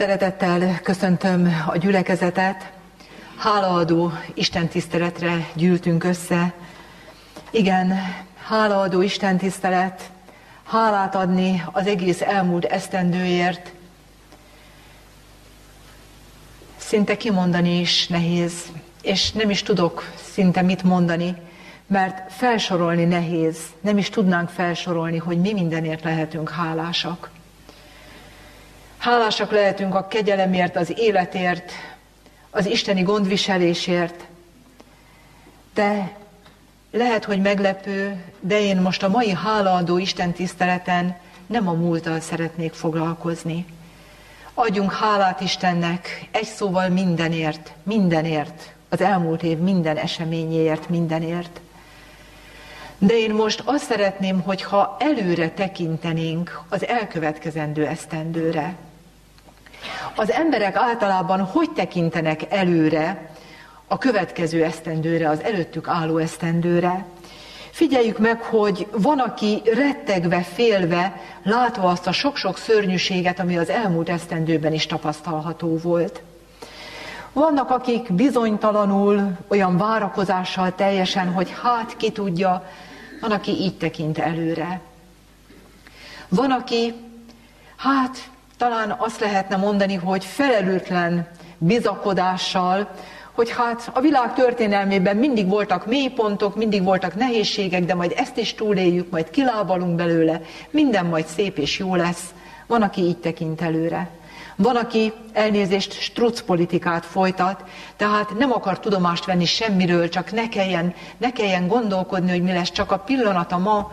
Szeretettel köszöntöm a gyülekezetet. Hálaadó Isten tiszteletre gyűltünk össze. Igen, hálaadó Isten tisztelet, hálát adni az egész elmúlt esztendőért. Szinte kimondani is nehéz, és nem is tudok szinte mit mondani, mert felsorolni nehéz, nem is tudnánk felsorolni, hogy mi mindenért lehetünk hálásak. Hálásak lehetünk a kegyelemért, az életért, az isteni gondviselésért, de lehet, hogy meglepő, de én most a mai hálaadó Isten tiszteleten nem a múlttal szeretnék foglalkozni. Adjunk hálát Istennek egy szóval mindenért, mindenért, az elmúlt év minden eseményéért, mindenért. De én most azt szeretném, hogyha előre tekintenénk az elkövetkezendő esztendőre. Az emberek általában hogy tekintenek előre a következő esztendőre, az előttük álló esztendőre? Figyeljük meg, hogy van, aki rettegve, félve, látva azt a sok-sok szörnyűséget, ami az elmúlt esztendőben is tapasztalható volt. Vannak, akik bizonytalanul, olyan várakozással teljesen, hogy hát ki tudja, van, aki így tekint előre. Van, aki, hát talán azt lehetne mondani, hogy felelőtlen bizakodással, hogy hát a világ történelmében mindig voltak mélypontok, mindig voltak nehézségek, de majd ezt is túléljük, majd kilábalunk belőle, minden majd szép és jó lesz. Van, aki így tekint előre. Van, aki elnézést struc politikát folytat, tehát nem akar tudomást venni semmiről, csak ne kelljen, ne kelljen gondolkodni, hogy mi lesz, csak a pillanata ma,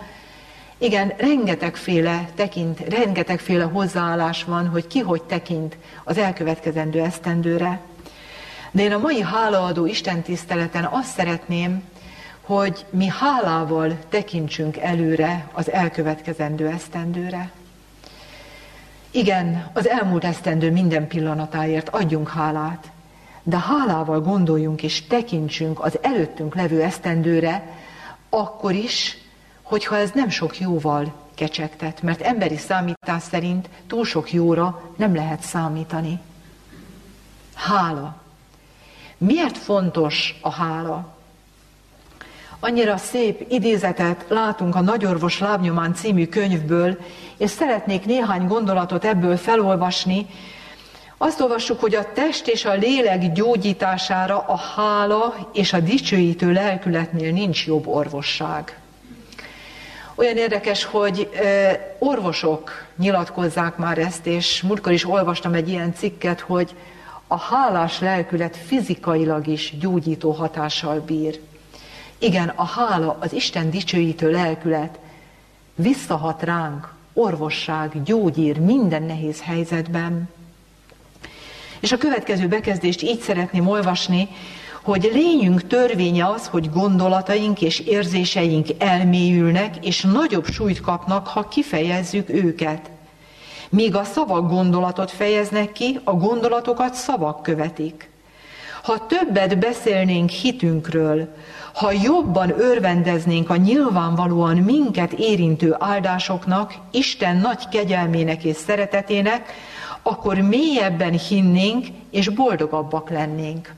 igen, rengetegféle tekint, rengetegféle hozzáállás van, hogy ki hogy tekint az elkövetkezendő esztendőre. De én a mai hálaadó Isten tiszteleten azt szeretném, hogy mi hálával tekintsünk előre az elkövetkezendő esztendőre. Igen, az elmúlt esztendő minden pillanatáért adjunk hálát, de hálával gondoljunk és tekintsünk az előttünk levő esztendőre, akkor is, hogyha ez nem sok jóval kecsegtet, mert emberi számítás szerint túl sok jóra nem lehet számítani. Hála. Miért fontos a hála? Annyira szép idézetet látunk a Nagyorvos lábnyomán című könyvből, és szeretnék néhány gondolatot ebből felolvasni. Azt olvassuk, hogy a test és a lélek gyógyítására a hála és a dicsőítő lelkületnél nincs jobb orvosság. Olyan érdekes, hogy orvosok nyilatkozzák már ezt, és múltkor is olvastam egy ilyen cikket, hogy a hálás lelkület fizikailag is gyógyító hatással bír. Igen, a hála, az Isten dicsőítő lelkület visszahat ránk, orvosság, gyógyír minden nehéz helyzetben. És a következő bekezdést így szeretném olvasni, hogy lényünk törvénye az, hogy gondolataink és érzéseink elmélyülnek, és nagyobb súlyt kapnak, ha kifejezzük őket. Míg a szavak gondolatot fejeznek ki, a gondolatokat szavak követik. Ha többet beszélnénk hitünkről, ha jobban örvendeznénk a nyilvánvalóan minket érintő áldásoknak, Isten nagy kegyelmének és szeretetének, akkor mélyebben hinnénk és boldogabbak lennénk.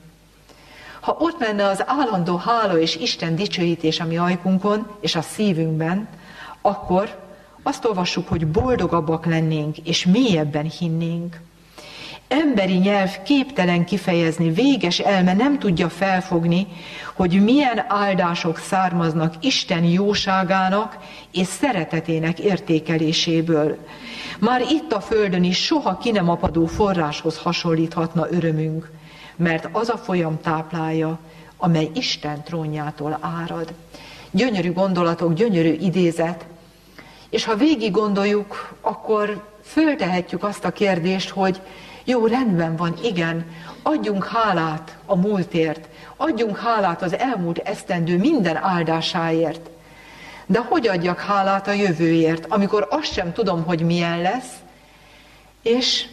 Ha ott menne az állandó hála és Isten dicsőítés a mi ajkunkon és a szívünkben, akkor azt olvassuk, hogy boldogabbak lennénk és mélyebben hinnénk. Emberi nyelv képtelen kifejezni, véges elme nem tudja felfogni, hogy milyen áldások származnak Isten jóságának és szeretetének értékeléséből. Már itt a Földön is soha ki nem apadó forráshoz hasonlíthatna örömünk mert az a folyam táplálja, amely Isten trónjától árad. Gyönyörű gondolatok, gyönyörű idézet, és ha végig gondoljuk, akkor föltehetjük azt a kérdést, hogy jó, rendben van, igen, adjunk hálát a múltért, adjunk hálát az elmúlt esztendő minden áldásáért. De hogy adjak hálát a jövőért, amikor azt sem tudom, hogy milyen lesz, és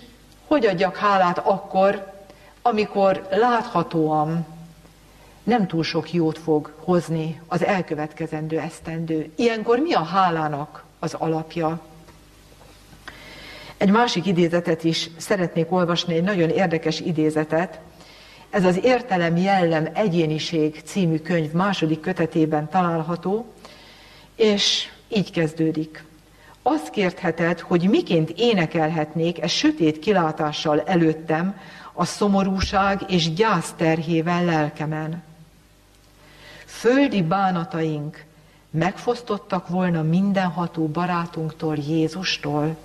hogy adjak hálát akkor, amikor láthatóan nem túl sok jót fog hozni az elkövetkezendő esztendő. Ilyenkor mi a hálának az alapja? Egy másik idézetet is szeretnék olvasni, egy nagyon érdekes idézetet. Ez az Értelem, Jellem, Egyéniség című könyv második kötetében található, és így kezdődik. Azt kértheted, hogy miként énekelhetnék e sötét kilátással előttem a szomorúság és gyász terhével lelkemen. Földi bánataink megfosztottak volna mindenható barátunktól, Jézustól,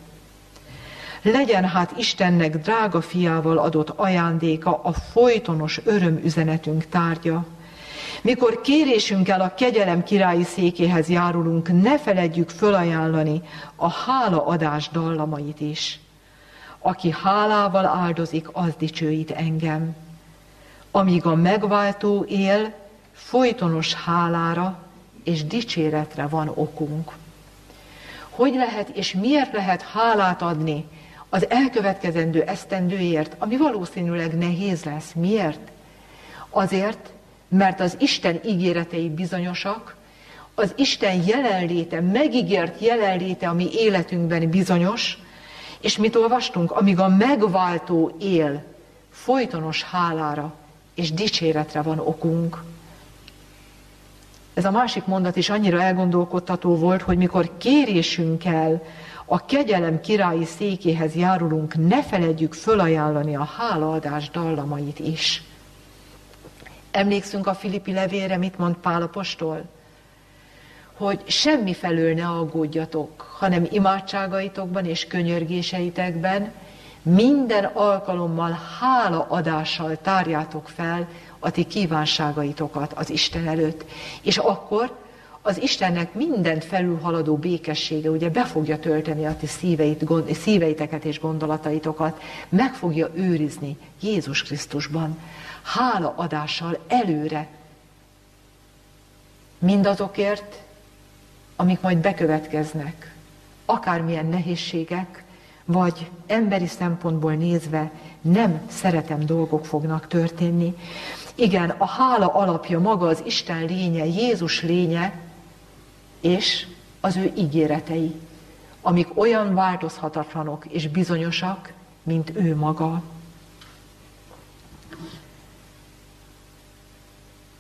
legyen hát Istennek drága fiával adott ajándéka a folytonos örömüzenetünk tárgya. Mikor kérésünkkel a kegyelem királyi székéhez járulunk, ne feledjük fölajánlani a hálaadás dallamait is. Aki hálával áldozik, az dicsőít engem. Amíg a megváltó él, folytonos hálára és dicséretre van okunk. Hogy lehet és miért lehet hálát adni az elkövetkezendő esztendőért, ami valószínűleg nehéz lesz. Miért? Azért, mert az Isten ígéretei bizonyosak, az Isten jelenléte, megígért jelenléte, ami életünkben bizonyos, és mit olvastunk? Amíg a megváltó él, folytonos hálára és dicséretre van okunk. Ez a másik mondat is annyira elgondolkodtató volt, hogy mikor kérésünkkel a kegyelem királyi székéhez járulunk, ne feledjük fölajánlani a hálaadás dallamait is. Emlékszünk a Filippi levére, mit mond Pálapostól? Hogy semmi felől ne aggódjatok, hanem imádságaitokban és könyörgéseitekben minden alkalommal hálaadással tárjátok fel a ti kívánságaitokat az Isten előtt. És akkor az Istennek mindent felülhaladó békessége ugye be fogja tölteni a ti szíveit, gond, szíveiteket és gondolataitokat, meg fogja őrizni Jézus Krisztusban, hála adással előre, mindazokért, amik majd bekövetkeznek, akármilyen nehézségek, vagy emberi szempontból nézve nem szeretem dolgok fognak történni. Igen, a hála alapja maga az Isten lénye, Jézus lénye, és az ő ígéretei, amik olyan változhatatlanok és bizonyosak, mint ő maga.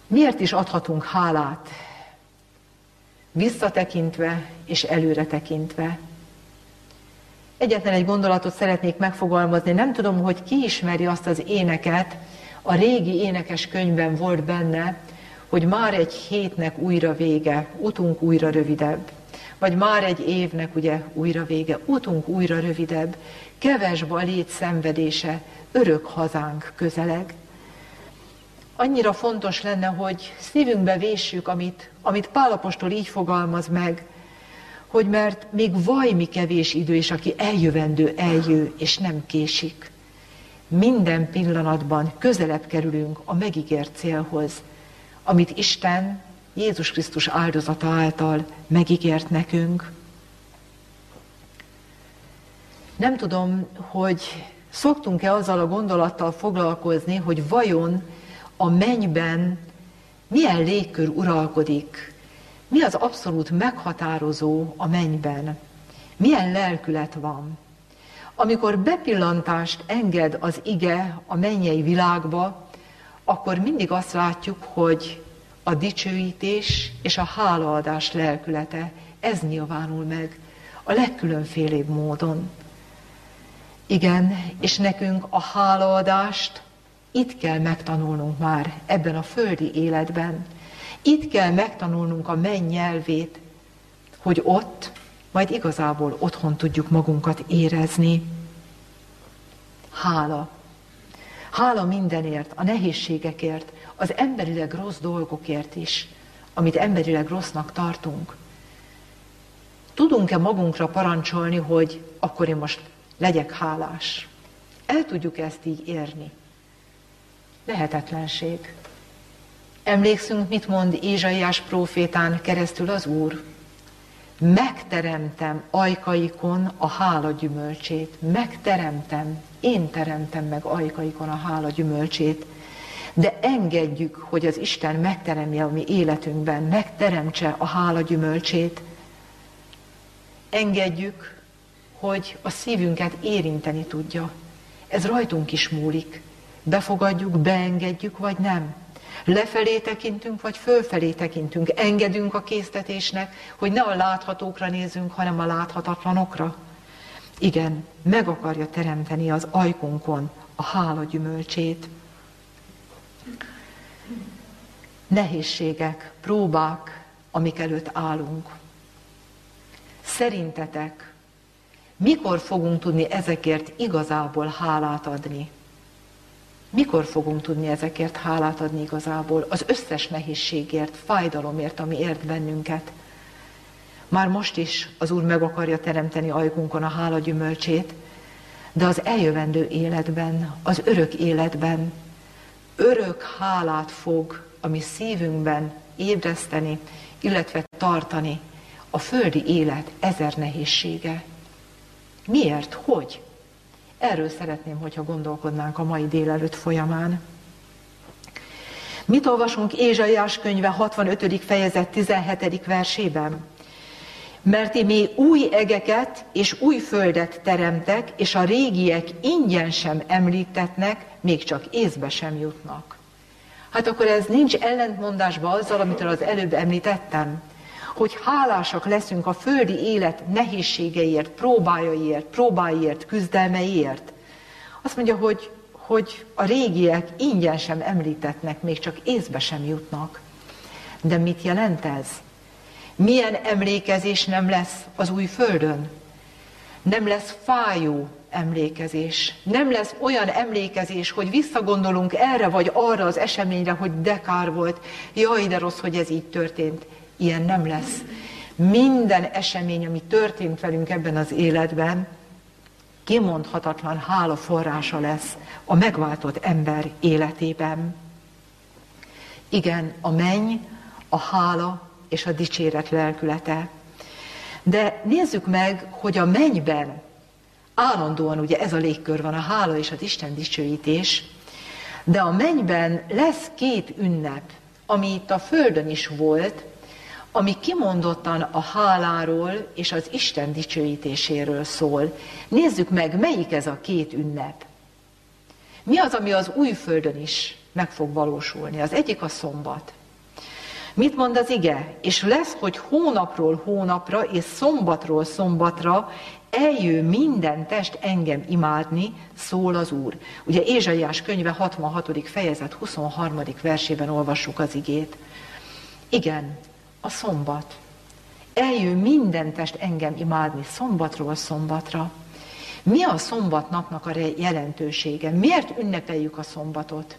Miért is adhatunk hálát? Visszatekintve és előre tekintve. Egyetlen egy gondolatot szeretnék megfogalmazni. Nem tudom, hogy ki ismeri azt az éneket, a régi énekes könyvben volt benne, hogy már egy hétnek újra vége, utunk újra rövidebb. Vagy már egy évnek ugye újra vége, utunk újra rövidebb, kevesbe a lét szenvedése, örök hazánk közeleg. Annyira fontos lenne, hogy szívünkbe véssük, amit, amit Pálapostól így fogalmaz meg, hogy mert még vajmi kevés idő, és aki eljövendő, eljő, és nem késik. Minden pillanatban közelebb kerülünk a megígért célhoz, amit Isten Jézus Krisztus áldozata által megígért nekünk. Nem tudom, hogy szoktunk-e azzal a gondolattal foglalkozni, hogy vajon a mennyben milyen légkör uralkodik, mi az abszolút meghatározó a mennyben, milyen lelkület van. Amikor bepillantást enged az ige a mennyei világba, akkor mindig azt látjuk, hogy a dicsőítés és a hálaadás lelkülete, ez nyilvánul meg a legkülönfélébb módon. Igen, és nekünk a hálaadást itt kell megtanulnunk már ebben a földi életben. Itt kell megtanulnunk a menny nyelvét, hogy ott majd igazából otthon tudjuk magunkat érezni. Hála. Hála mindenért, a nehézségekért, az emberileg rossz dolgokért is, amit emberileg rossznak tartunk. Tudunk-e magunkra parancsolni, hogy akkor én most legyek hálás? El tudjuk ezt így érni? Lehetetlenség. Emlékszünk, mit mond Ézsaiás profétán keresztül az Úr? Megteremtem ajkaikon a hála gyümölcsét. Megteremtem, én teremtem meg ajkaikon a hála gyümölcsét. De engedjük, hogy az Isten megteremje a mi életünkben, megteremtse a hála gyümölcsét. Engedjük, hogy a szívünket érinteni tudja. Ez rajtunk is múlik. Befogadjuk, beengedjük, vagy nem. Lefelé tekintünk, vagy fölfelé tekintünk. Engedünk a késztetésnek, hogy ne a láthatókra nézzünk, hanem a láthatatlanokra. Igen, meg akarja teremteni az ajkunkon a hála gyümölcsét. Nehézségek, próbák, amik előtt állunk. Szerintetek, mikor fogunk tudni ezekért igazából hálát adni? Mikor fogunk tudni ezekért hálát adni igazából? Az összes nehézségért, fájdalomért, ami ért bennünket. Már most is az Úr meg akarja teremteni ajkunkon a hála gyümölcsét, de az eljövendő életben, az örök életben örök hálát fog a mi szívünkben ébreszteni, illetve tartani a földi élet ezer nehézsége. Miért? Hogy? Erről szeretném, hogyha gondolkodnánk a mai délelőtt folyamán. Mit olvasunk Ézsaiás könyve 65. fejezet 17. versében? Mert még új egeket és új földet teremtek, és a régiek ingyen sem említetnek, még csak észbe sem jutnak. Hát akkor ez nincs ellentmondásba azzal, amit az előbb említettem, hogy hálásak leszünk a földi élet nehézségeiért, próbájaiért, próbáiért, küzdelmeiért. Azt mondja, hogy, hogy a régiek ingyen sem említetnek, még csak észbe sem jutnak. De mit jelent ez? Milyen emlékezés nem lesz az új földön? Nem lesz fájó emlékezés. Nem lesz olyan emlékezés, hogy visszagondolunk erre vagy arra az eseményre, hogy de kár volt, jaj, de rossz, hogy ez így történt. Ilyen nem lesz. Minden esemény, ami történt velünk ebben az életben, kimondhatatlan hála forrása lesz a megváltott ember életében. Igen, a menny, a hála és a dicséret lelkülete. De nézzük meg, hogy a mennyben állandóan ugye ez a légkör van, a hála és az Isten dicsőítés, de a mennyben lesz két ünnep, ami itt a földön is volt, ami kimondottan a háláról és az Isten dicsőítéséről szól. Nézzük meg, melyik ez a két ünnep. Mi az, ami az új földön is meg fog valósulni? Az egyik a szombat. Mit mond az ige? És lesz, hogy hónapról hónapra és szombatról szombatra eljő minden test engem imádni, szól az Úr. Ugye Ézsaiás könyve 66. fejezet 23. versében olvassuk az igét. Igen, a szombat. Eljő minden test engem imádni szombatról szombatra. Mi a szombatnapnak a jelentősége? Miért ünnepeljük a szombatot?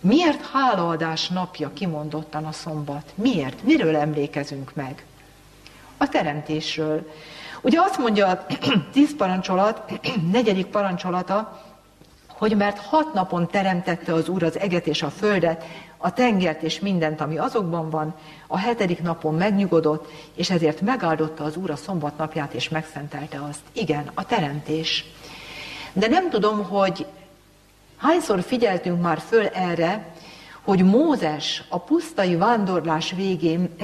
Miért hálaadás napja kimondottan a szombat? Miért? Miről emlékezünk meg? A teremtésről. Ugye azt mondja a tíz parancsolat, negyedik parancsolata, hogy mert hat napon teremtette az Úr az eget és a földet, a tengert és mindent, ami azokban van, a hetedik napon megnyugodott, és ezért megáldotta az Úr a szombat napját, és megszentelte azt. Igen, a teremtés. De nem tudom, hogy hányszor figyeltünk már föl erre, hogy Mózes a pusztai vándorlás végén,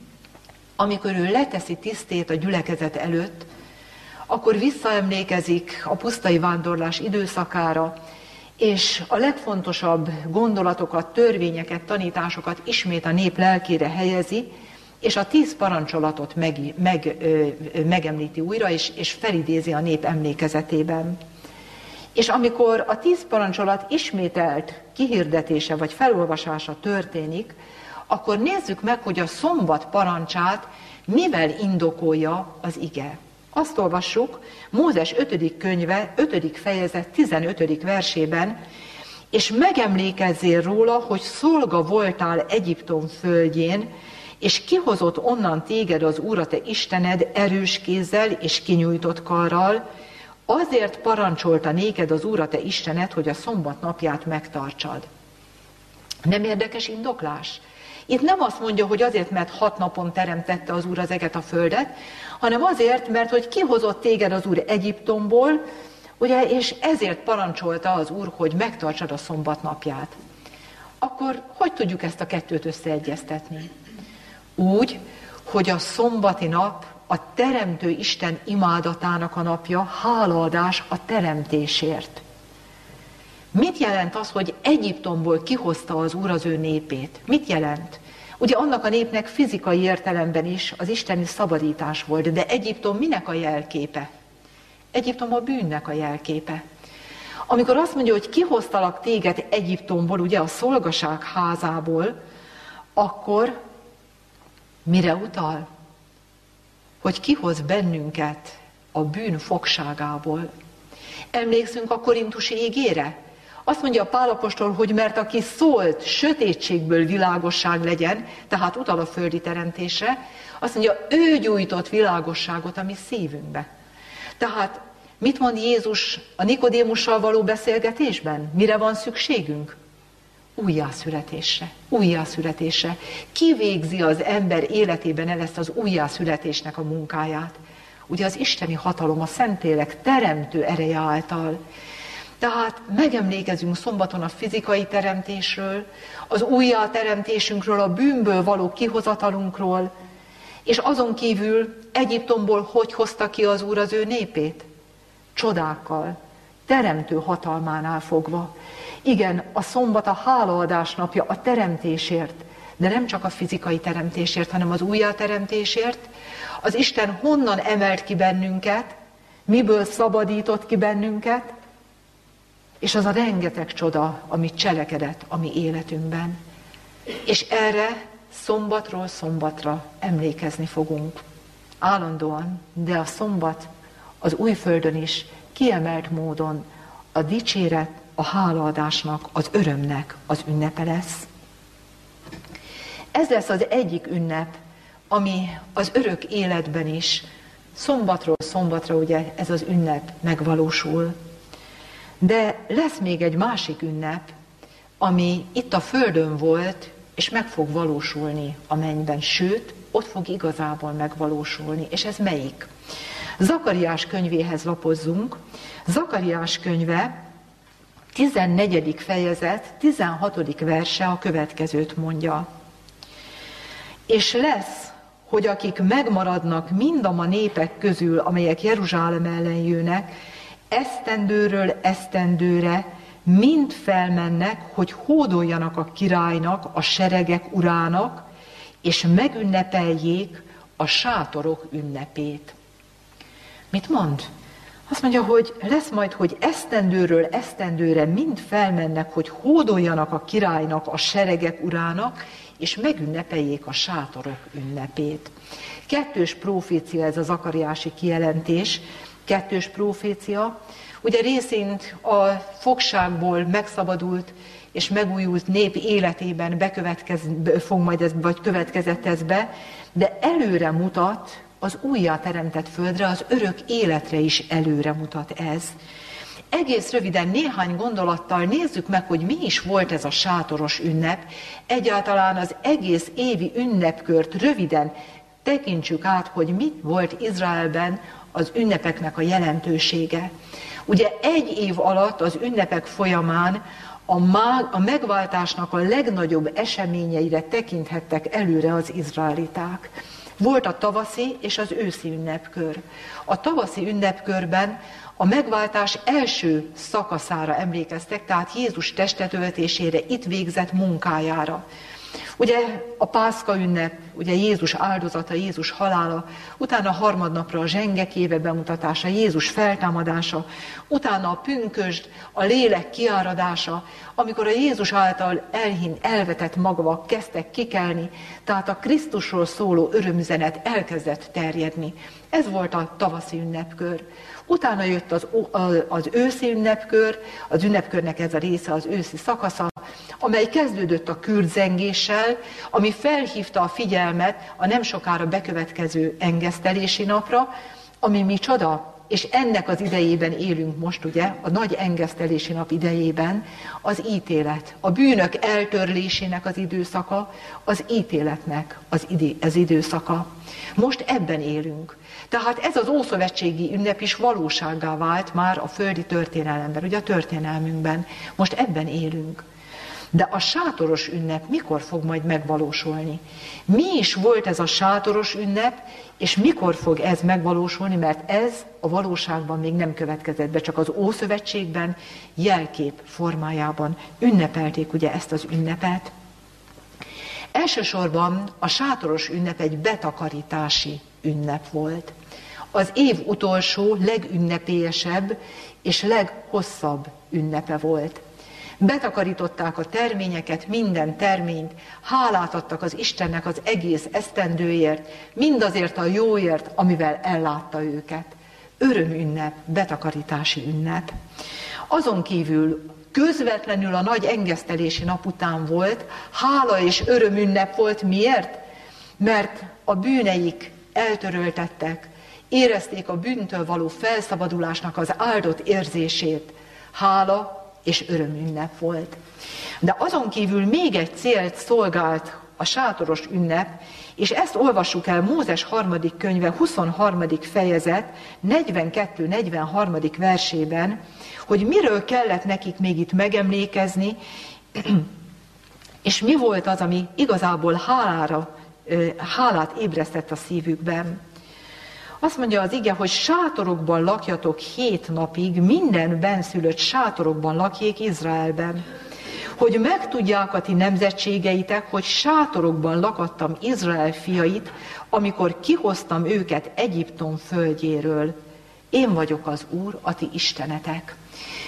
amikor ő leteszi tisztét a gyülekezet előtt, akkor visszaemlékezik a pusztai vándorlás időszakára, és a legfontosabb gondolatokat, törvényeket, tanításokat ismét a nép lelkére helyezi, és a tíz parancsolatot meg, meg, ö, megemlíti újra, és, és felidézi a nép emlékezetében. És amikor a tíz parancsolat ismételt kihirdetése vagy felolvasása történik, akkor nézzük meg, hogy a szombat parancsát mivel indokolja az ige. Azt olvassuk Mózes 5. könyve, 5. fejezet 15. versében, és megemlékezzél róla, hogy szolga voltál Egyiptom földjén, és kihozott onnan téged az Úr, a te Istened erős kézzel és kinyújtott karral, azért parancsolta néked az Úr, a te Istened, hogy a szombat napját megtartsad. Nem érdekes indoklás? Itt nem azt mondja, hogy azért, mert hat napon teremtette az Úr az eget a földet, hanem azért, mert hogy kihozott téged az Úr Egyiptomból, ugye, és ezért parancsolta az Úr, hogy megtartsad a szombat napját. Akkor hogy tudjuk ezt a kettőt összeegyeztetni? Úgy, hogy a szombati nap a Teremtő Isten imádatának a napja, hálaadás a teremtésért. Mit jelent az, hogy Egyiptomból kihozta az Úr az ő népét? Mit jelent? Ugye annak a népnek fizikai értelemben is az isteni szabadítás volt, de Egyiptom minek a jelképe? Egyiptom a bűnnek a jelképe. Amikor azt mondja, hogy kihoztalak téged Egyiptomból, ugye a szolgaság házából, akkor mire utal? Hogy kihoz bennünket a bűn fogságából. Emlékszünk a korintusi égére? Azt mondja a Pálapostól, hogy mert aki szólt, sötétségből világosság legyen, tehát utal a földi teremtésre, azt mondja, ő gyújtott világosságot a mi szívünkbe. Tehát mit mond Jézus a Nikodémussal való beszélgetésben? Mire van szükségünk? Újjászületésre. Újjászületésre. Ki végzi az ember életében el ezt az újjászületésnek a munkáját? Ugye az isteni hatalom, a Szentlélek teremtő ereje által. Tehát megemlékezünk szombaton a fizikai teremtésről, az újjáteremtésünkről, a bűnből való kihozatalunkról, és azon kívül Egyiptomból hogy hozta ki az Úr az ő népét? Csodákkal, teremtő hatalmánál fogva. Igen, a szombat a hálaadás napja a teremtésért, de nem csak a fizikai teremtésért, hanem az újjáteremtésért. Az Isten honnan emelt ki bennünket, miből szabadított ki bennünket, és az a rengeteg csoda, amit cselekedett a mi életünkben. És erre szombatról szombatra emlékezni fogunk. Állandóan, de a szombat az új földön is kiemelt módon a dicséret, a hálaadásnak, az örömnek az ünnepe lesz. Ez lesz az egyik ünnep, ami az örök életben is szombatról szombatra ugye ez az ünnep megvalósul. De lesz még egy másik ünnep, ami itt a Földön volt, és meg fog valósulni a mennyben, sőt, ott fog igazából megvalósulni. És ez melyik? Zakariás könyvéhez lapozzunk. Zakariás könyve 14. fejezet, 16. verse a következőt mondja. És lesz, hogy akik megmaradnak mind a ma népek közül, amelyek Jeruzsálem ellen jönnek, esztendőről esztendőre mind felmennek, hogy hódoljanak a királynak, a seregek urának, és megünnepeljék a sátorok ünnepét. Mit mond? Azt mondja, hogy lesz majd, hogy esztendőről esztendőre mind felmennek, hogy hódoljanak a királynak, a seregek urának, és megünnepeljék a sátorok ünnepét. Kettős profécia ez az akariási kijelentés, kettős profécia. Ugye részint a fogságból megszabadult és megújult nép életében bekövetkez, fog majd ez, vagy következett ez be, de előre mutat az újjá teremtett földre, az örök életre is előre mutat ez. Egész röviden néhány gondolattal nézzük meg, hogy mi is volt ez a sátoros ünnep. Egyáltalán az egész évi ünnepkört röviden tekintsük át, hogy mit volt Izraelben az ünnepeknek a jelentősége. Ugye egy év alatt az ünnepek folyamán a, má, a megváltásnak a legnagyobb eseményeire tekinthettek előre az izraeliták. Volt a tavaszi és az őszi ünnepkör. A tavaszi ünnepkörben a megváltás első szakaszára emlékeztek, tehát Jézus testetöltésére, itt végzett munkájára. Ugye a Pászka ünnep, ugye Jézus áldozata, Jézus halála, utána a harmadnapra a zsengekéve bemutatása, Jézus feltámadása, utána a pünkösd, a lélek kiáradása, amikor a Jézus által elhin, elvetett magvak kezdtek kikelni, tehát a Krisztusról szóló örömüzenet elkezdett terjedni. Ez volt a tavaszi ünnepkör. Utána jött az, az őszi ünnepkör, az ünnepkörnek ez a része, az őszi szakasza, amely kezdődött a kürdzengéssel, ami felhívta a figyelmet a nem sokára bekövetkező engesztelési napra, ami mi csoda, és ennek az idejében élünk most, ugye, a nagy engesztelési nap idejében, az ítélet, a bűnök eltörlésének az időszaka, az ítéletnek az, idő, az időszaka. Most ebben élünk. Tehát ez az ószövetségi ünnep is valósággá vált már a földi történelemben, ugye a történelmünkben. Most ebben élünk. De a sátoros ünnep mikor fog majd megvalósulni? Mi is volt ez a sátoros ünnep, és mikor fog ez megvalósulni, mert ez a valóságban még nem következett be, csak az Ószövetségben jelkép formájában ünnepelték ugye ezt az ünnepet. Elsősorban a sátoros ünnep egy betakarítási ünnep volt. Az év utolsó, legünnepélyesebb és leghosszabb ünnepe volt. Betakarították a terményeket, minden terményt, hálát adtak az Istennek az egész esztendőért, mindazért a jóért, amivel ellátta őket. Örömünnep, betakarítási ünnep. Azon kívül közvetlenül a nagy engesztelési nap után volt, hála és örömünnep volt. Miért? Mert a bűneik eltöröltettek, érezték a bűntől való felszabadulásnak az áldott érzését. Hála és örömünnep volt. De azon kívül még egy célt szolgált a sátoros ünnep, és ezt olvassuk el Mózes harmadik könyve 23. fejezet 42-43. versében, hogy miről kellett nekik még itt megemlékezni, és mi volt az, ami igazából hálára, hálát ébresztett a szívükben. Azt mondja az ige, hogy sátorokban lakjatok hét napig, minden benszülött sátorokban lakjék Izraelben. Hogy megtudják a ti nemzetségeitek, hogy sátorokban lakadtam Izrael fiait, amikor kihoztam őket Egyiptom földjéről. Én vagyok az Úr, a ti istenetek.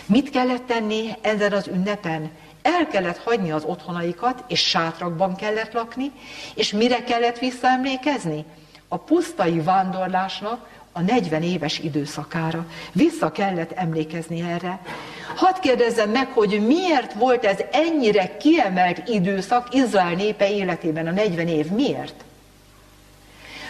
Mit kellett tenni ezen az ünnepen? El kellett hagyni az otthonaikat, és sátrakban kellett lakni, és mire kellett visszaemlékezni? A pusztai vándorlásnak a 40 éves időszakára. Vissza kellett emlékezni erre. Hadd kérdezzem meg, hogy miért volt ez ennyire kiemelt időszak Izrael népe életében a 40 év? Miért?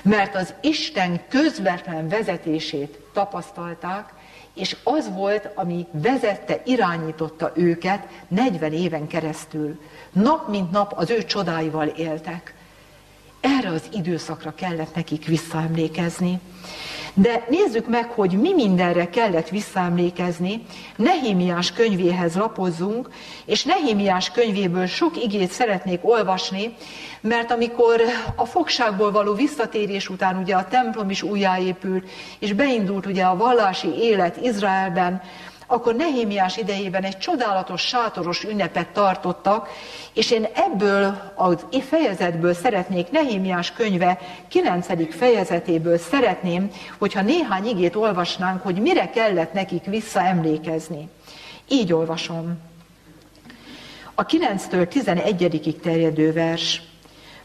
Mert az Isten közvetlen vezetését tapasztalták, és az volt, ami vezette, irányította őket 40 éven keresztül. Nap mint nap az ő csodáival éltek. Erre az időszakra kellett nekik visszaemlékezni. De nézzük meg, hogy mi mindenre kellett visszaemlékezni. Nehémiás könyvéhez lapozzunk, és Nehémiás könyvéből sok igét szeretnék olvasni, mert amikor a fogságból való visszatérés után ugye a templom is újjáépült, és beindult ugye a vallási élet Izraelben, akkor Nehémiás idejében egy csodálatos sátoros ünnepet tartottak, és én ebből az fejezetből szeretnék, Nehémiás könyve 9. fejezetéből szeretném, hogyha néhány igét olvasnánk, hogy mire kellett nekik visszaemlékezni. Így olvasom. A 9-től 11 terjedő vers.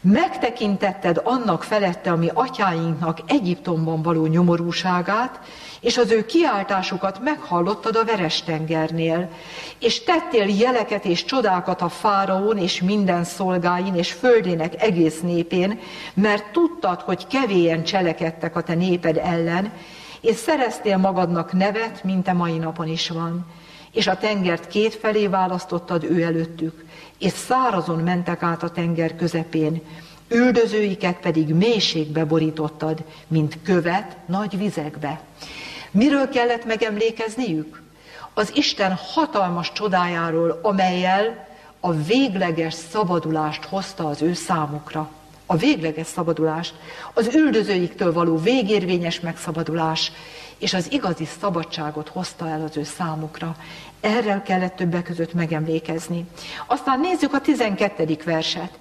Megtekintetted annak felette, ami atyáinknak Egyiptomban való nyomorúságát, és az ő kiáltásukat meghallottad a Verestengernél, és tettél jeleket és csodákat a fáraón és minden szolgáin és földének egész népén, mert tudtad, hogy kevélyen cselekedtek a te néped ellen, és szereztél magadnak nevet, mint a mai napon is van. És a tengert kétfelé választottad ő előttük, és szárazon mentek át a tenger közepén, üldözőiket pedig mélységbe borítottad, mint követ nagy vizekbe. Miről kellett megemlékezniük? Az Isten hatalmas csodájáról, amelyel a végleges szabadulást hozta az ő számukra. A végleges szabadulást, az üldözőiktől való végérvényes megszabadulás, és az igazi szabadságot hozta el az ő számukra. Erre kellett többek között megemlékezni. Aztán nézzük a 12. verset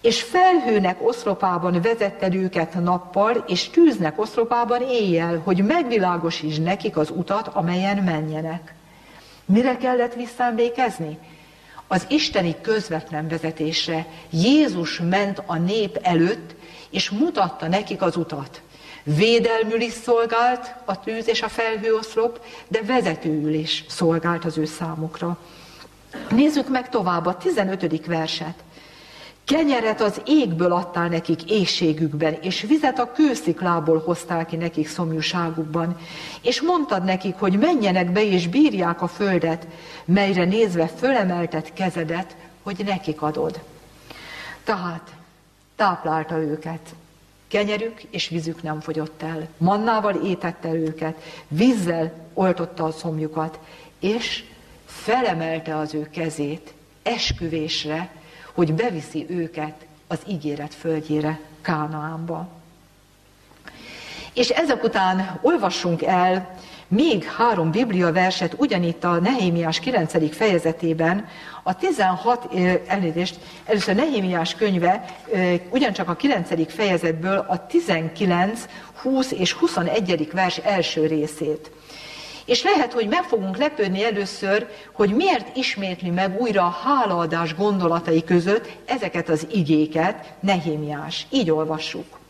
és felhőnek oszlopában vezetted őket nappal, és tűznek oszlopában éjjel, hogy megvilágosíts nekik az utat, amelyen menjenek. Mire kellett visszaemlékezni? Az isteni közvetlen vezetésre. Jézus ment a nép előtt, és mutatta nekik az utat. Védelmül is szolgált a tűz és a felhőoszlop, de vezetőül is szolgált az ő számukra. Nézzük meg tovább a 15. verset. Kenyeret az égből adtál nekik éjségükben, és vizet a kősziklából hoztál ki nekik szomjúságukban. És mondtad nekik, hogy menjenek be és bírják a földet, melyre nézve fölemeltet kezedet, hogy nekik adod. Tehát táplálta őket. Kenyerük és vízük nem fogyott el. Mannával étette őket, vízzel oltotta a szomjukat, és felemelte az ő kezét, esküvésre, hogy beviszi őket az ígéret földjére, Kánaánba. És ezek után olvassunk el még három Biblia verset ugyanitt a Nehémiás 9. fejezetében, a 16, elnézést, először Nehémiás könyve, ugyancsak a 9. fejezetből a 19, 20 és 21. vers első részét. És lehet, hogy meg fogunk lepődni először, hogy miért ismétli meg újra a hálaadás gondolatai között ezeket az igéket Nehémiás. Így olvassuk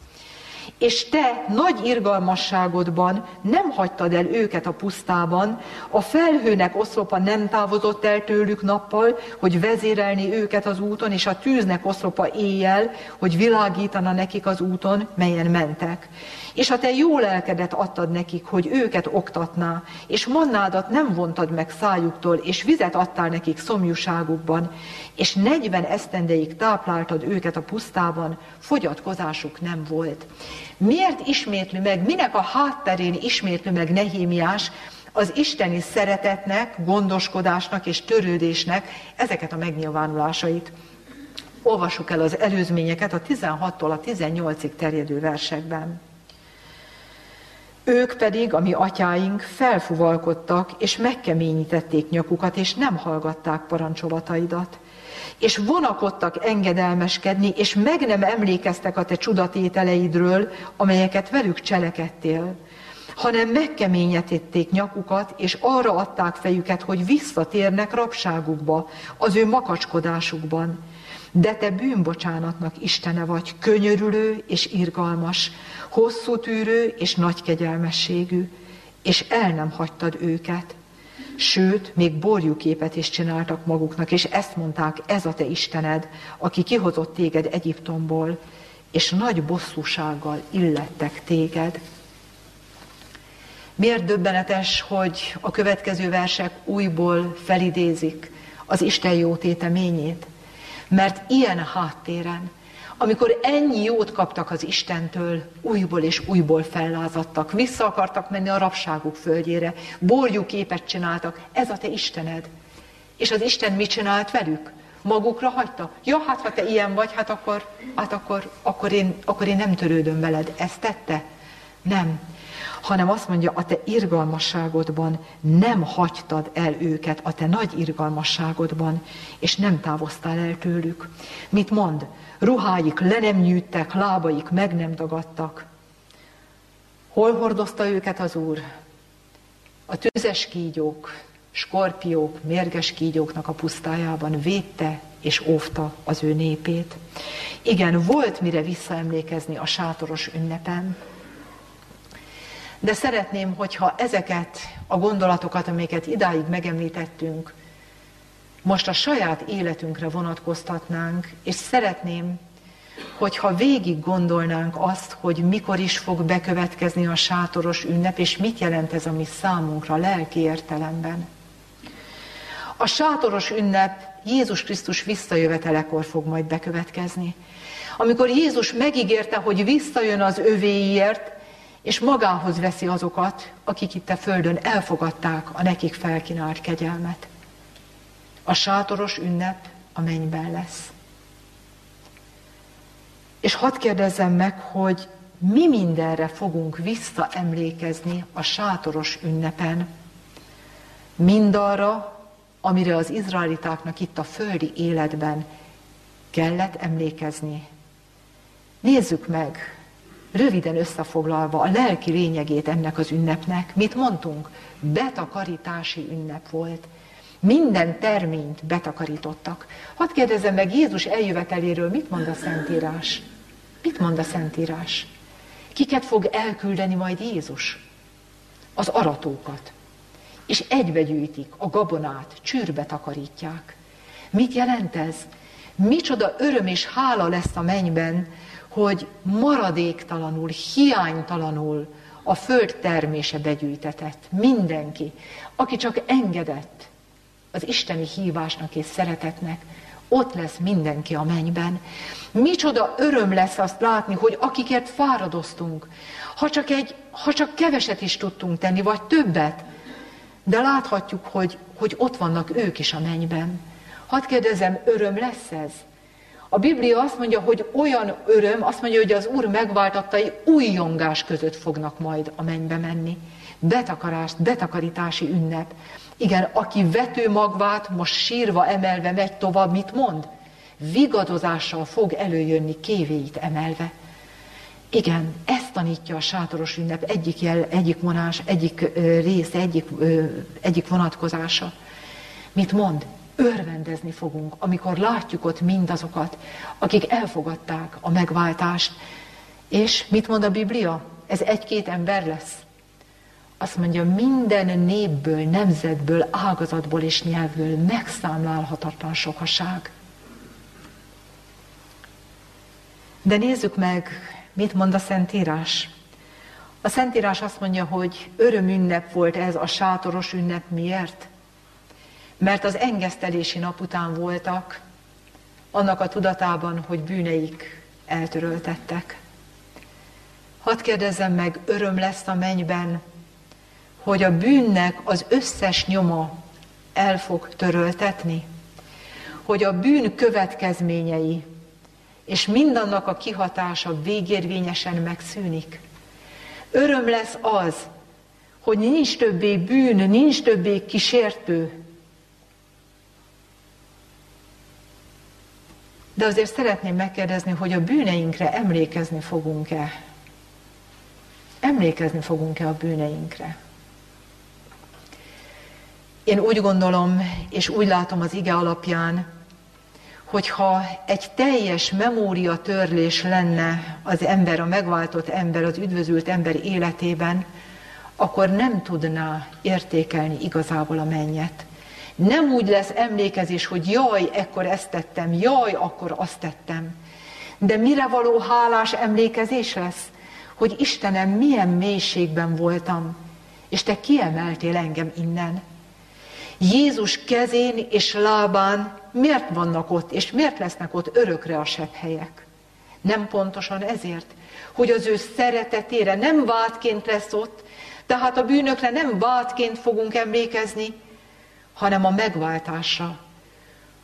és te nagy irgalmasságodban nem hagytad el őket a pusztában, a felhőnek oszlopa nem távozott el tőlük nappal, hogy vezérelni őket az úton, és a tűznek oszlopa éjjel, hogy világítana nekik az úton, melyen mentek. És ha te jó lelkedet adtad nekik, hogy őket oktatná, és mannádat nem vontad meg szájuktól, és vizet adtál nekik szomjúságukban, és negyven esztendeig tápláltad őket a pusztában, fogyatkozásuk nem volt. Miért ismétli meg, minek a hátterén ismétli meg Nehémiás az isteni szeretetnek, gondoskodásnak és törődésnek ezeket a megnyilvánulásait? Olvassuk el az előzményeket a 16-tól a 18-ig terjedő versekben. Ők pedig, a mi atyáink, felfuvalkodtak, és megkeményítették nyakukat, és nem hallgatták parancsolataidat. És vonakodtak engedelmeskedni, és meg nem emlékeztek a te csudatételeidről, amelyeket velük cselekedtél, hanem megkeményítették nyakukat, és arra adták fejüket, hogy visszatérnek rabságukba, az ő makacskodásukban de te bűnbocsánatnak Istene vagy, könyörülő és irgalmas, hosszú tűrő és nagy kegyelmességű, és el nem hagytad őket. Sőt, még borjuképet is csináltak maguknak, és ezt mondták, ez a te Istened, aki kihozott téged Egyiptomból, és nagy bosszúsággal illettek téged. Miért döbbenetes, hogy a következő versek újból felidézik az Isten jó téteményét? Mert ilyen háttéren, amikor ennyi jót kaptak az Istentől, újból és újból fellázadtak, vissza akartak menni a rabságuk földjére, borjú képet csináltak, ez a te Istened. És az Isten mit csinált velük? Magukra hagyta? Ja, hát ha te ilyen vagy, hát akkor, hát akkor, akkor, én, akkor én nem törődöm veled. Ezt tette? Nem hanem azt mondja, a te irgalmasságodban nem hagytad el őket, a te nagy irgalmasságodban, és nem távoztál el tőlük. Mit mond? Ruháik le nem nyűjtek, lábaik meg nem dagadtak. Hol hordozta őket az Úr? A tüzes kígyók, skorpiók, mérges kígyóknak a pusztájában védte és óvta az ő népét. Igen, volt mire visszaemlékezni a sátoros ünnepen, de szeretném, hogyha ezeket a gondolatokat, amiket idáig megemlítettünk, most a saját életünkre vonatkoztatnánk, és szeretném, hogyha végig gondolnánk azt, hogy mikor is fog bekövetkezni a sátoros ünnep, és mit jelent ez a mi számunkra lelki értelemben. A sátoros ünnep Jézus Krisztus visszajövetelekor fog majd bekövetkezni. Amikor Jézus megígérte, hogy visszajön az övéiért, és magához veszi azokat, akik itt a földön elfogadták a nekik felkínált kegyelmet. A sátoros ünnep a mennyben lesz. És hadd kérdezzem meg, hogy mi mindenre fogunk visszaemlékezni a sátoros ünnepen. Mindarra, amire az izraelitáknak itt a földi életben kellett emlékezni. Nézzük meg, Röviden összefoglalva a lelki lényegét ennek az ünnepnek, mit mondtunk? Betakarítási ünnep volt. Minden terményt betakarítottak. Hadd kérdezem meg Jézus eljöveteléről, mit mond a Szentírás? Mit mond a Szentírás? Kiket fog elküldeni majd Jézus? Az aratókat. És egybegyűjtik a gabonát, csűrbe takarítják. Mit jelent ez? Micsoda öröm és hála lesz a mennyben, hogy maradéktalanul, hiánytalanul a föld termése begyűjtetett. Mindenki, aki csak engedett az isteni hívásnak és szeretetnek, ott lesz mindenki a mennyben. Micsoda öröm lesz azt látni, hogy akikért fáradoztunk, ha csak, egy, ha csak keveset is tudtunk tenni, vagy többet, de láthatjuk, hogy, hogy ott vannak ők is a mennyben Hadd kérdezem, öröm lesz ez? A Biblia azt mondja, hogy olyan öröm, azt mondja, hogy az Úr megváltattai újjongás között fognak majd a mennybe menni. Betakarás, betakarítási ünnep. Igen, aki vető magvát, most sírva emelve megy tovább, mit mond? Vigadozással fog előjönni kévéit emelve. Igen, ezt tanítja a sátoros ünnep egyik, jel, egyik vonás, egyik része, egyik, egyik vonatkozása. Mit mond? Örvendezni fogunk, amikor látjuk ott mindazokat, akik elfogadták a megváltást. És mit mond a Biblia? Ez egy-két ember lesz. Azt mondja, minden népből, nemzetből, ágazatból és nyelvből megszámlálhatatlan sokaság. De nézzük meg, mit mond a Szentírás. A Szentírás azt mondja, hogy örömünnep volt ez a sátoros ünnep. Miért? Mert az engesztelési nap után voltak, annak a tudatában, hogy bűneik eltöröltettek. Hadd kérdezzem meg, öröm lesz a mennyben, hogy a bűnnek az összes nyoma el fog töröltetni, hogy a bűn következményei és mindannak a kihatása végérvényesen megszűnik. Öröm lesz az, hogy nincs többé bűn, nincs többé kísértő. De azért szeretném megkérdezni, hogy a bűneinkre emlékezni fogunk-e? Emlékezni fogunk-e a bűneinkre? Én úgy gondolom, és úgy látom az ige alapján, hogyha egy teljes memória törlés lenne az ember, a megváltott ember, az üdvözült ember életében, akkor nem tudná értékelni igazából a mennyet. Nem úgy lesz emlékezés, hogy jaj, ekkor ezt tettem, jaj, akkor azt tettem. De mire való hálás emlékezés lesz? Hogy Istenem, milyen mélységben voltam, és te kiemeltél engem innen. Jézus kezén és lábán miért vannak ott, és miért lesznek ott örökre a sebb helyek? Nem pontosan ezért, hogy az ő szeretetére nem vádként lesz ott, tehát a bűnökre nem vádként fogunk emlékezni, hanem a megváltásra,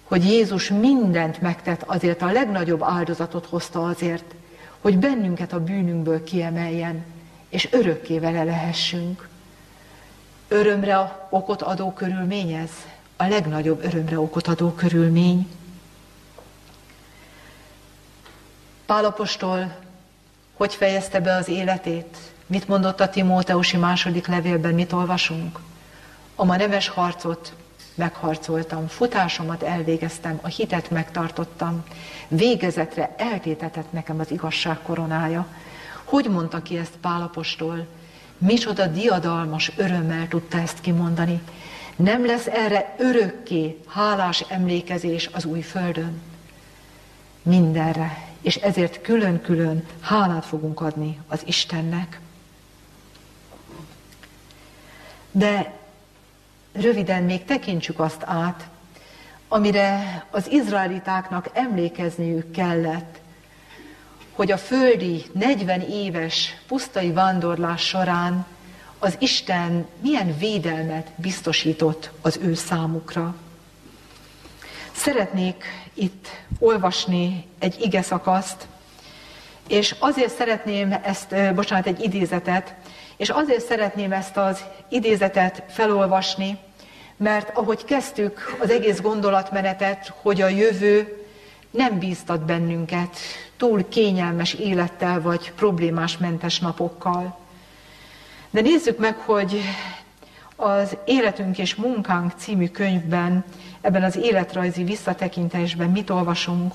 hogy Jézus mindent megtett azért, a legnagyobb áldozatot hozta azért, hogy bennünket a bűnünkből kiemeljen, és örökké vele lehessünk. Örömre okot adó körülmény ez? A legnagyobb örömre okot adó körülmény. Pálapostól hogy fejezte be az életét? Mit mondott a Timóteusi második levélben, mit olvasunk? A ma nemes harcot megharcoltam, futásomat elvégeztem, a hitet megtartottam, végezetre eltétetett nekem az igazság koronája. Hogy mondta ki ezt Pálapostól? Micsoda diadalmas örömmel tudta ezt kimondani. Nem lesz erre örökké hálás emlékezés az új földön. Mindenre. És ezért külön-külön hálát fogunk adni az Istennek. De röviden még tekintsük azt át, amire az izraelitáknak emlékezniük kellett, hogy a földi 40 éves pusztai vándorlás során az Isten milyen védelmet biztosított az ő számukra. Szeretnék itt olvasni egy ige szakaszt, és azért szeretném ezt, bocsánat, egy idézetet, és azért szeretném ezt az idézetet felolvasni, mert ahogy kezdtük az egész gondolatmenetet, hogy a jövő nem bíztat bennünket túl kényelmes élettel vagy problémás mentes napokkal. De nézzük meg, hogy az Életünk és Munkánk című könyvben, ebben az életrajzi visszatekintésben mit olvasunk.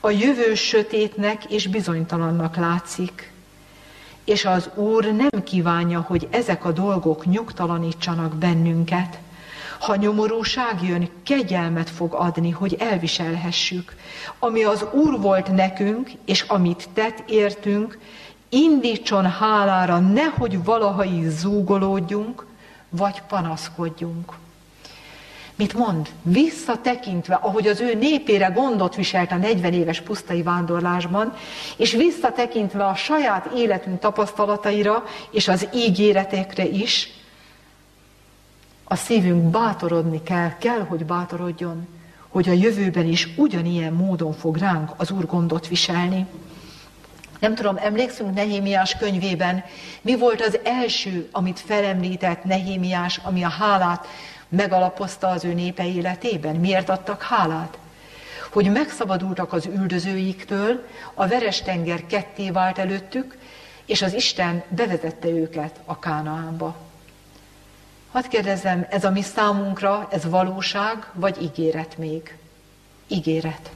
A jövő sötétnek és bizonytalannak látszik, és az Úr nem kívánja, hogy ezek a dolgok nyugtalanítsanak bennünket, ha nyomorúság jön, kegyelmet fog adni, hogy elviselhessük. Ami az Úr volt nekünk, és amit tett értünk, indítson hálára, nehogy valaha is zúgolódjunk, vagy panaszkodjunk. Mit mond? Visszatekintve, ahogy az ő népére gondot viselt a 40 éves pusztai vándorlásban, és visszatekintve a saját életünk tapasztalataira és az ígéretekre is, a szívünk bátorodni kell, kell, hogy bátorodjon, hogy a jövőben is ugyanilyen módon fog ránk az Úr gondot viselni. Nem tudom, emlékszünk Nehémiás könyvében, mi volt az első, amit felemlített Nehémiás, ami a hálát megalapozta az ő népe életében? Miért adtak hálát? Hogy megszabadultak az üldözőiktől, a veres tenger ketté vált előttük, és az Isten bevezette őket a Kánaánba. Hadd kérdezem, ez a mi számunkra, ez valóság, vagy ígéret még? Ígéret.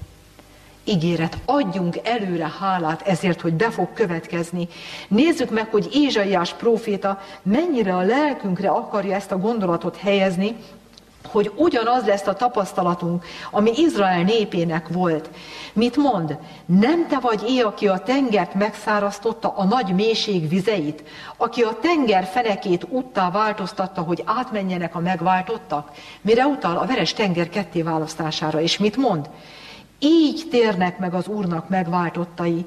Ígéret. Adjunk előre hálát ezért, hogy be fog következni. Nézzük meg, hogy Ézsaiás próféta mennyire a lelkünkre akarja ezt a gondolatot helyezni, hogy ugyanaz lesz a tapasztalatunk, ami Izrael népének volt. Mit mond? Nem te vagy é, aki a tengert megszárasztotta a nagy mélység vizeit, aki a tenger fenekét úttá változtatta, hogy átmenjenek a megváltottak? Mire utal? A veres tenger ketté választására. És mit mond? Így térnek meg az Úrnak megváltottai,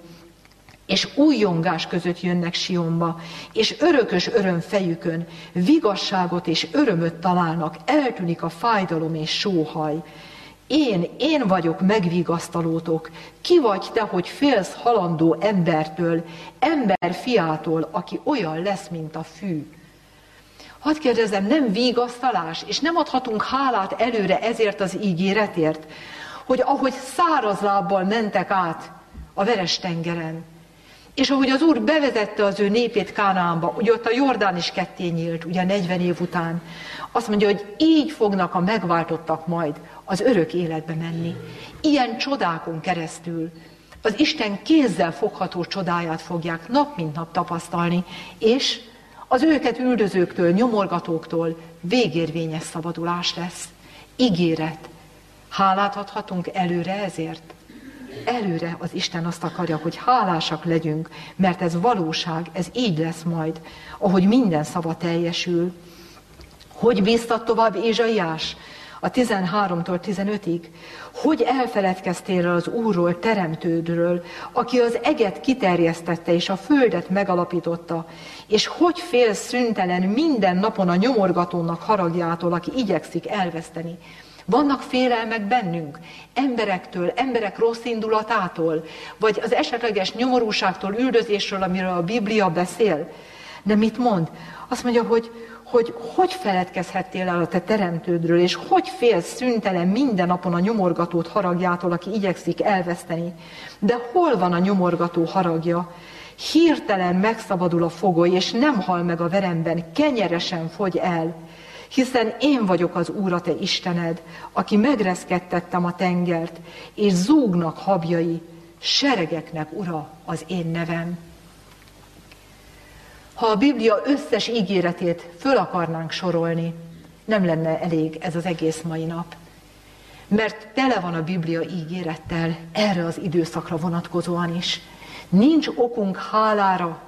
és újongás között jönnek Sionba, és örökös öröm fejükön, vigasságot és örömöt találnak, eltűnik a fájdalom és sóhaj. Én, én vagyok megvigasztalótok. Ki vagy te, hogy félsz halandó embertől, ember fiától, aki olyan lesz, mint a fű? Hadd kérdezem, nem vigasztalás, és nem adhatunk hálát előre ezért az ígéretért, hogy ahogy száraz lábbal mentek át a veres tengeren, és ahogy az Úr bevezette az ő népét Kánaánba, ugye ott a Jordán is ketté nyílt, ugye 40 év után, azt mondja, hogy így fognak a megváltottak majd az örök életbe menni. Ilyen csodákon keresztül az Isten kézzel fogható csodáját fogják nap mint nap tapasztalni, és az őket üldözőktől, nyomorgatóktól végérvényes szabadulás lesz. Ígéret. Hálát adhatunk előre ezért? Előre az Isten azt akarja, hogy hálásak legyünk, mert ez valóság, ez így lesz majd, ahogy minden szava teljesül. Hogy bíztat tovább Ézsaiás? A 13-tól 15-ig, hogy elfeledkeztél az Úrról, teremtődről, aki az eget kiterjesztette és a földet megalapította, és hogy fél szüntelen minden napon a nyomorgatónak haragjától, aki igyekszik elveszteni. Vannak félelmek bennünk, emberektől, emberek rossz indulatától, vagy az esetleges nyomorúságtól, üldözésről, amiről a Biblia beszél. De mit mond? Azt mondja, hogy hogy hogy feledkezhettél el a te teremtődről, és hogy félsz szüntelen minden napon a nyomorgatót haragjától, aki igyekszik elveszteni. De hol van a nyomorgató haragja? Hirtelen megszabadul a fogoly, és nem hal meg a veremben, kenyeresen fogy el hiszen én vagyok az Úr, a te Istened, aki megreszkedtettem a tengert, és zúgnak habjai, seregeknek ura az én nevem. Ha a Biblia összes ígéretét föl akarnánk sorolni, nem lenne elég ez az egész mai nap. Mert tele van a Biblia ígérettel erre az időszakra vonatkozóan is. Nincs okunk hálára,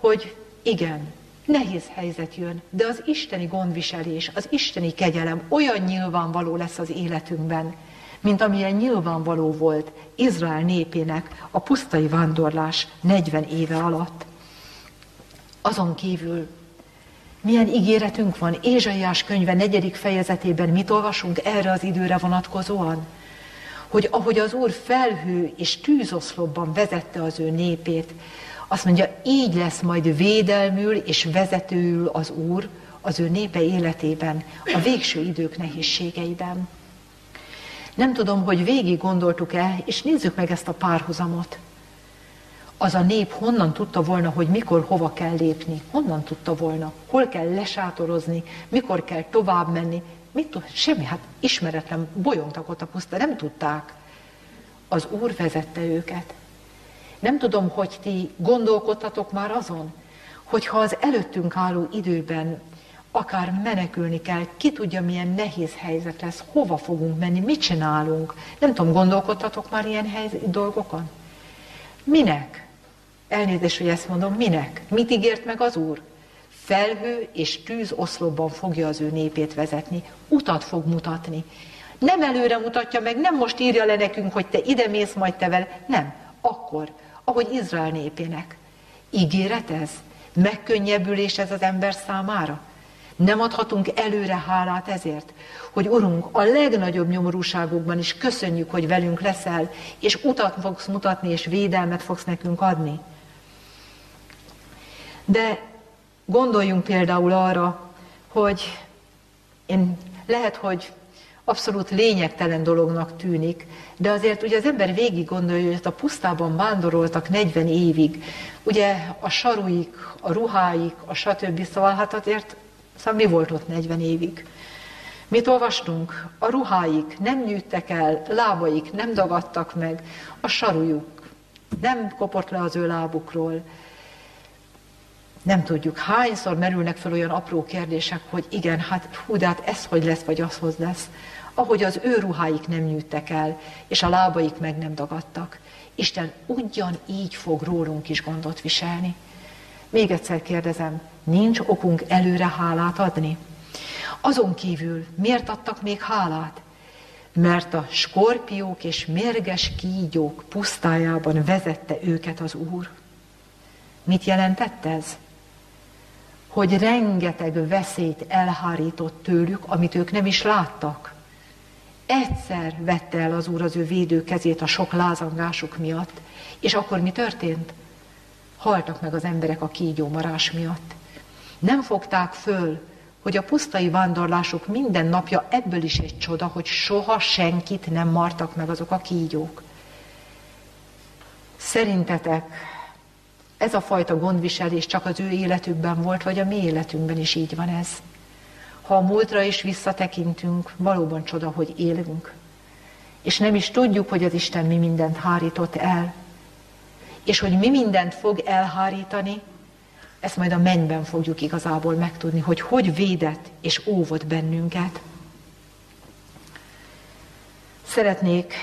hogy igen, Nehéz helyzet jön, de az isteni gondviselés, az isteni kegyelem olyan nyilvánvaló lesz az életünkben, mint amilyen nyilvánvaló volt Izrael népének a pusztai vándorlás 40 éve alatt. Azon kívül milyen ígéretünk van? Ézsaiás könyve negyedik fejezetében mit olvasunk erre az időre vonatkozóan? Hogy ahogy az Úr felhő és tűzoszlopban vezette az ő népét, azt mondja, így lesz majd védelmül és vezetőül az Úr az ő népe életében, a végső idők nehézségeiben. Nem tudom, hogy végig gondoltuk-e, és nézzük meg ezt a párhuzamot. Az a nép honnan tudta volna, hogy mikor hova kell lépni? Honnan tudta volna? Hol kell lesátorozni? Mikor kell tovább menni? Mit tud? Semmi, hát ismeretlen, bolyongtak ott a puszta, nem tudták. Az Úr vezette őket. Nem tudom, hogy ti gondolkodtatok már azon, hogyha az előttünk álló időben akár menekülni kell, ki tudja, milyen nehéz helyzet lesz, hova fogunk menni, mit csinálunk. Nem tudom, gondolkodtatok már ilyen helyzet, dolgokon? Minek? Elnézést, hogy ezt mondom, minek? Mit ígért meg az Úr? Felhő és tűz oszlopban fogja az ő népét vezetni, utat fog mutatni. Nem előre mutatja meg, nem most írja le nekünk, hogy te ide mész, majd te vele. Nem, akkor, ahogy Izrael népének. Ígéret ez? Megkönnyebbülés ez az ember számára? Nem adhatunk előre hálát ezért, hogy Urunk, a legnagyobb nyomorúságokban is köszönjük, hogy velünk leszel, és utat fogsz mutatni, és védelmet fogsz nekünk adni. De gondoljunk például arra, hogy én lehet, hogy abszolút lényegtelen dolognak tűnik, de azért ugye az ember végig gondolja, hogy a pusztában vándoroltak 40 évig, ugye a saruik, a ruháik, a stb. Szóval hát azért, szóval mi volt ott 40 évig? Mit olvastunk? A ruháik nem nyűjtek el, lábaik nem dagadtak meg, a sarujuk nem kopott le az ő lábukról. Nem tudjuk, hányszor merülnek fel olyan apró kérdések, hogy igen, hát hú, de hát ez hogy lesz, vagy az hogy lesz. Ahogy az ő ruháik nem nyűjtek el, és a lábaik meg nem dagadtak. Isten ugyanígy fog rólunk is gondot viselni. Még egyszer kérdezem, nincs okunk előre hálát adni? Azon kívül miért adtak még hálát? Mert a skorpiók és mérges kígyók pusztájában vezette őket az Úr. Mit jelentett ez? Hogy rengeteg veszélyt elhárított tőlük, amit ők nem is láttak. Egyszer vette el az Úr az ő védő kezét a sok lázangásuk miatt, és akkor mi történt? Haltak meg az emberek a kígyó marás miatt. Nem fogták föl, hogy a pusztai vándorlásuk minden napja ebből is egy csoda, hogy soha senkit nem martak meg azok a kígyók. Szerintetek ez a fajta gondviselés csak az ő életükben volt, vagy a mi életünkben is így van ez? Ha a múltra is visszatekintünk, valóban csoda, hogy élünk. És nem is tudjuk, hogy az Isten mi mindent hárított el. És hogy mi mindent fog elhárítani, ezt majd a mennyben fogjuk igazából megtudni, hogy hogy védett és óvott bennünket. Szeretnék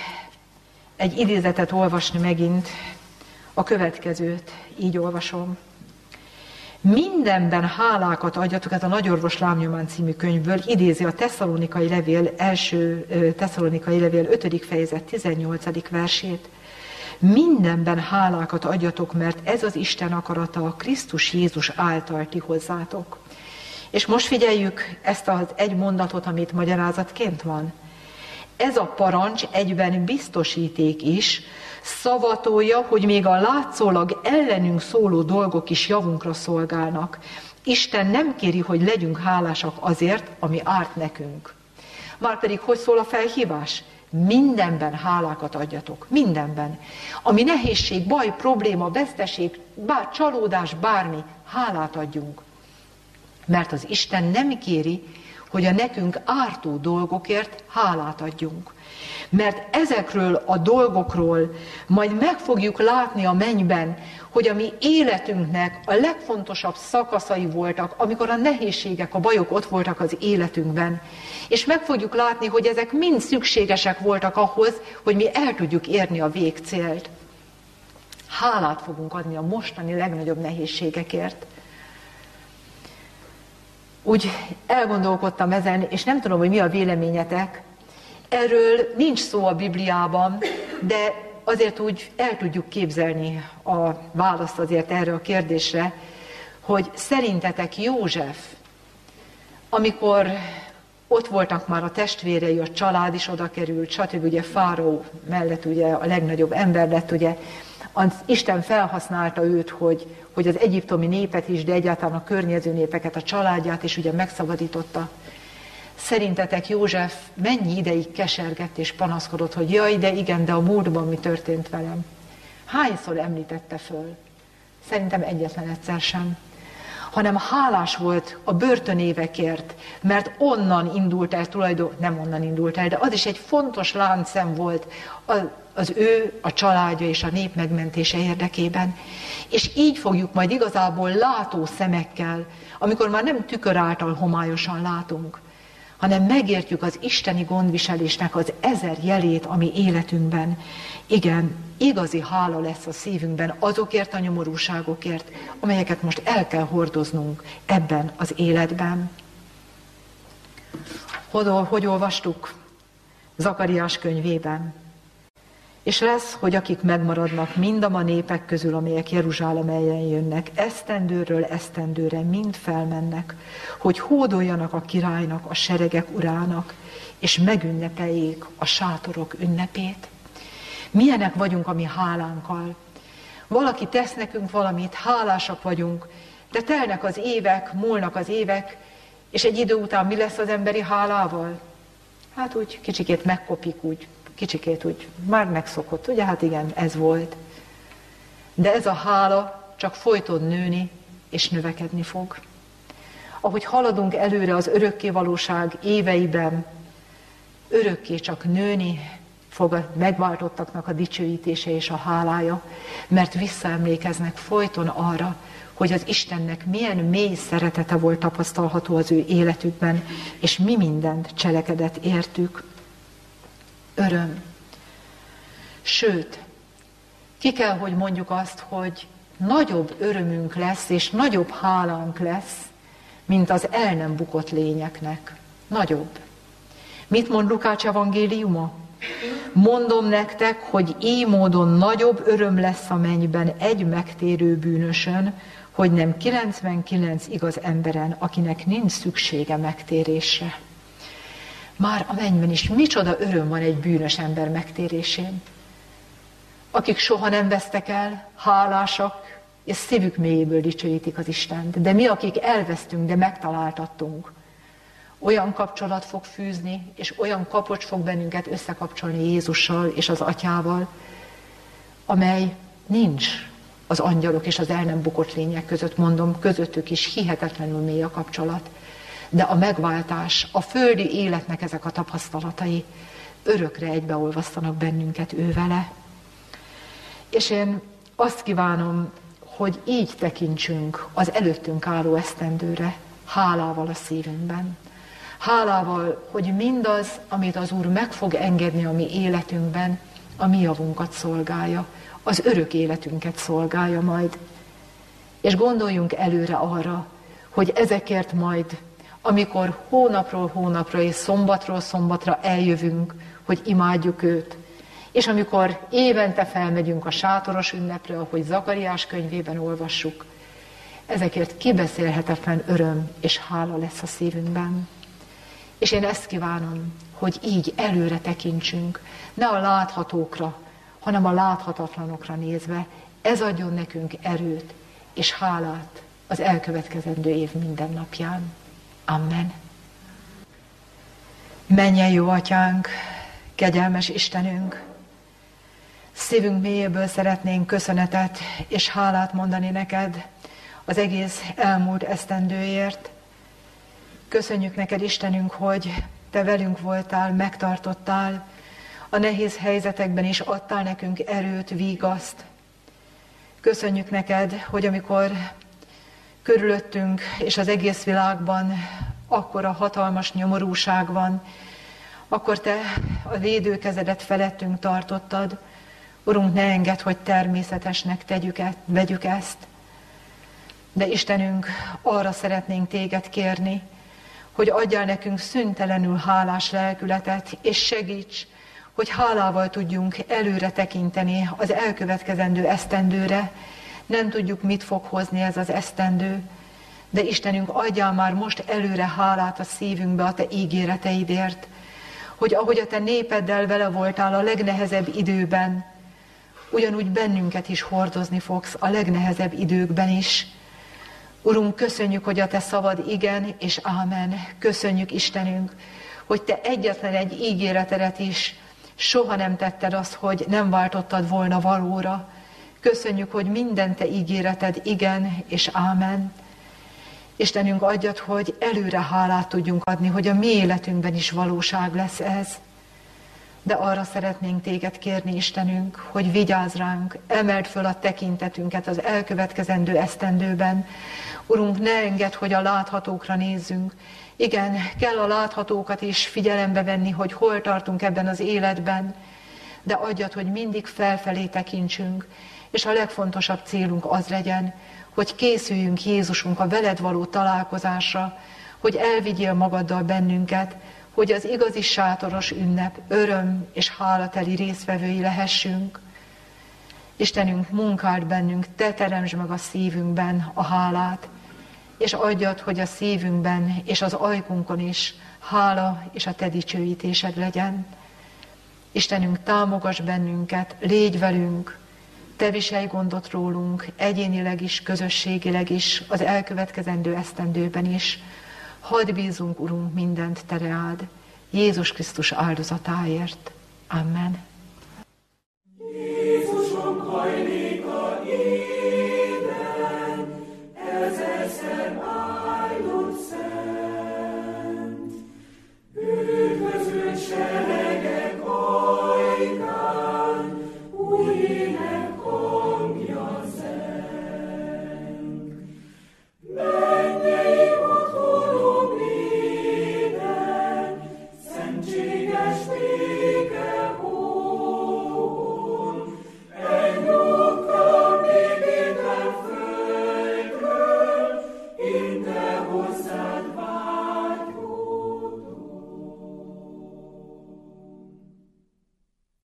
egy idézetet olvasni megint, a következőt, így olvasom. Mindenben hálákat adjatok, ez a Nagyorvos Lámnyomán című könyvből idézi a Tesszalonikai Levél első Tesszalonikai Levél 5. fejezet 18. versét. Mindenben hálákat adjatok, mert ez az Isten akarata a Krisztus Jézus által ti hozzátok. És most figyeljük ezt az egy mondatot, amit magyarázatként van. Ez a parancs egyben biztosíték is, szavatolja, hogy még a látszólag ellenünk szóló dolgok is javunkra szolgálnak. Isten nem kéri, hogy legyünk hálásak azért, ami árt nekünk. Márpedig hogy szól a felhívás? Mindenben hálákat adjatok. Mindenben. Ami nehézség, baj, probléma, veszteség, bár csalódás, bármi, hálát adjunk. Mert az Isten nem kéri, hogy a nekünk ártó dolgokért hálát adjunk. Mert ezekről a dolgokról majd meg fogjuk látni a mennyben, hogy a mi életünknek a legfontosabb szakaszai voltak, amikor a nehézségek, a bajok ott voltak az életünkben. És meg fogjuk látni, hogy ezek mind szükségesek voltak ahhoz, hogy mi el tudjuk érni a végcélt. Hálát fogunk adni a mostani legnagyobb nehézségekért. Úgy elgondolkodtam ezen, és nem tudom, hogy mi a véleményetek. Erről nincs szó a Bibliában, de azért úgy el tudjuk képzelni a választ azért erre a kérdésre, hogy szerintetek József, amikor ott voltak már a testvérei, a család is oda került, stb. ugye Fáró mellett ugye a legnagyobb ember lett, ugye az Isten felhasználta őt, hogy, hogy az egyiptomi népet is, de egyáltalán a környező népeket, a családját is ugye megszabadította. Szerintetek József mennyi ideig kesergett és panaszkodott, hogy jaj, de igen, de a múltban mi történt velem? Hányszor említette föl? Szerintem egyetlen egyszer sem. Hanem hálás volt a börtönévekért, mert onnan indult el tulajdon, nem onnan indult el, de az is egy fontos láncszem volt az ő, a családja és a nép megmentése érdekében. És így fogjuk majd igazából látó szemekkel, amikor már nem tükör által homályosan látunk, hanem megértjük az isteni gondviselésnek az ezer jelét, ami életünkben. Igen, igazi hála lesz a szívünkben azokért a nyomorúságokért, amelyeket most el kell hordoznunk ebben az életben. Hogy, hogy olvastuk? Zakariás könyvében. És lesz, hogy akik megmaradnak mind a ma népek közül, amelyek Jeruzsálem ellen jönnek, esztendőről esztendőre mind felmennek, hogy hódoljanak a királynak, a seregek urának, és megünnepeljék a sátorok ünnepét. Milyenek vagyunk a mi hálánkkal. Valaki tesz nekünk valamit, hálásak vagyunk, de telnek az évek, múlnak az évek, és egy idő után mi lesz az emberi hálával? Hát úgy kicsikét megkopik, úgy kicsikét úgy már megszokott, ugye? Hát igen, ez volt. De ez a hála csak folyton nőni és növekedni fog. Ahogy haladunk előre az örökké valóság éveiben, örökké csak nőni fog a megváltottaknak a dicsőítése és a hálája, mert visszaemlékeznek folyton arra, hogy az Istennek milyen mély szeretete volt tapasztalható az ő életükben, és mi mindent cselekedett értük. Öröm. Sőt, ki kell, hogy mondjuk azt, hogy nagyobb örömünk lesz, és nagyobb hálánk lesz, mint az el nem bukott lényeknek. Nagyobb. Mit mond Lukács evangéliuma? Mondom nektek, hogy így módon nagyobb öröm lesz a mennyben egy megtérő bűnösön, hogy nem 99 igaz emberen, akinek nincs szüksége megtérésre. Már a mennyben is micsoda öröm van egy bűnös ember megtérésén. Akik soha nem vesztek el, hálásak, és szívük mélyéből dicsőítik az Istent. De mi, akik elvesztünk, de megtaláltattunk, olyan kapcsolat fog fűzni, és olyan kapocs fog bennünket összekapcsolni Jézussal és az Atyával, amely nincs az angyalok és az el nem bukott lények között, mondom, közöttük is hihetetlenül mély a kapcsolat. De a megváltás, a földi életnek ezek a tapasztalatai örökre egybeolvasztanak bennünket ő vele. És én azt kívánom, hogy így tekintsünk az előttünk álló esztendőre, hálával a szívünkben. Hálával, hogy mindaz, amit az Úr meg fog engedni a mi életünkben, a mi javunkat szolgálja, az örök életünket szolgálja majd. És gondoljunk előre arra, hogy ezekért majd, amikor hónapról hónapra és szombatról szombatra eljövünk, hogy imádjuk őt, és amikor évente felmegyünk a sátoros ünnepre, ahogy Zakariás könyvében olvassuk, ezekért kibeszélhetetlen öröm és hála lesz a szívünkben. És én ezt kívánom, hogy így előre tekintsünk, ne a láthatókra, hanem a láthatatlanokra nézve, ez adjon nekünk erőt és hálát az elkövetkezendő év minden napján. Amen. Menjen jó atyánk, kegyelmes Istenünk, szívünk mélyéből szeretnénk köszönetet és hálát mondani neked az egész elmúlt esztendőért. Köszönjük neked, Istenünk, hogy te velünk voltál, megtartottál, a nehéz helyzetekben is adtál nekünk erőt, vígaszt. Köszönjük neked, hogy amikor körülöttünk és az egész világban akkor a hatalmas nyomorúság van, akkor te a védőkezedet felettünk tartottad. Urunk, ne enged, hogy természetesnek tegyük ezt, vegyük ezt. De Istenünk, arra szeretnénk téged kérni, hogy adjál nekünk szüntelenül hálás lelkületet, és segíts, hogy hálával tudjunk előre tekinteni az elkövetkezendő esztendőre. Nem tudjuk, mit fog hozni ez az esztendő, de Istenünk, adjál már most előre hálát a szívünkbe a Te ígéreteidért, hogy ahogy a Te népeddel vele voltál a legnehezebb időben, ugyanúgy bennünket is hordozni fogsz a legnehezebb időkben is. Urunk, köszönjük, hogy a Te szavad igen és ámen. Köszönjük, Istenünk, hogy Te egyetlen egy ígéretedet is Soha nem tetted azt, hogy nem váltottad volna valóra. Köszönjük, hogy minden te ígéreted igen és ámen. Istenünk adjad, hogy előre hálát tudjunk adni, hogy a mi életünkben is valóság lesz ez. De arra szeretnénk téged kérni, Istenünk, hogy vigyázz ránk, emeld föl a tekintetünket az elkövetkezendő esztendőben. Urunk, ne engedd, hogy a láthatókra nézzünk, igen, kell a láthatókat is figyelembe venni, hogy hol tartunk ebben az életben, de adjad, hogy mindig felfelé tekintsünk, és a legfontosabb célunk az legyen, hogy készüljünk Jézusunk a veled való találkozásra, hogy elvigyél magaddal bennünket, hogy az igazi sátoros ünnep öröm és hálateli részvevői lehessünk. Istenünk, munkáld bennünk, te teremtsd meg a szívünkben a hálát, és adjad, hogy a szívünkben és az ajkunkon is hála és a te dicsőítésed legyen. Istenünk, támogass bennünket, légy velünk, te viselj gondot rólunk, egyénileg is, közösségileg is, az elkövetkezendő esztendőben is. Hadd bízunk, Urunk, mindent Te reád, Jézus Krisztus áldozatáért. Amen. Jézusom, hajlé!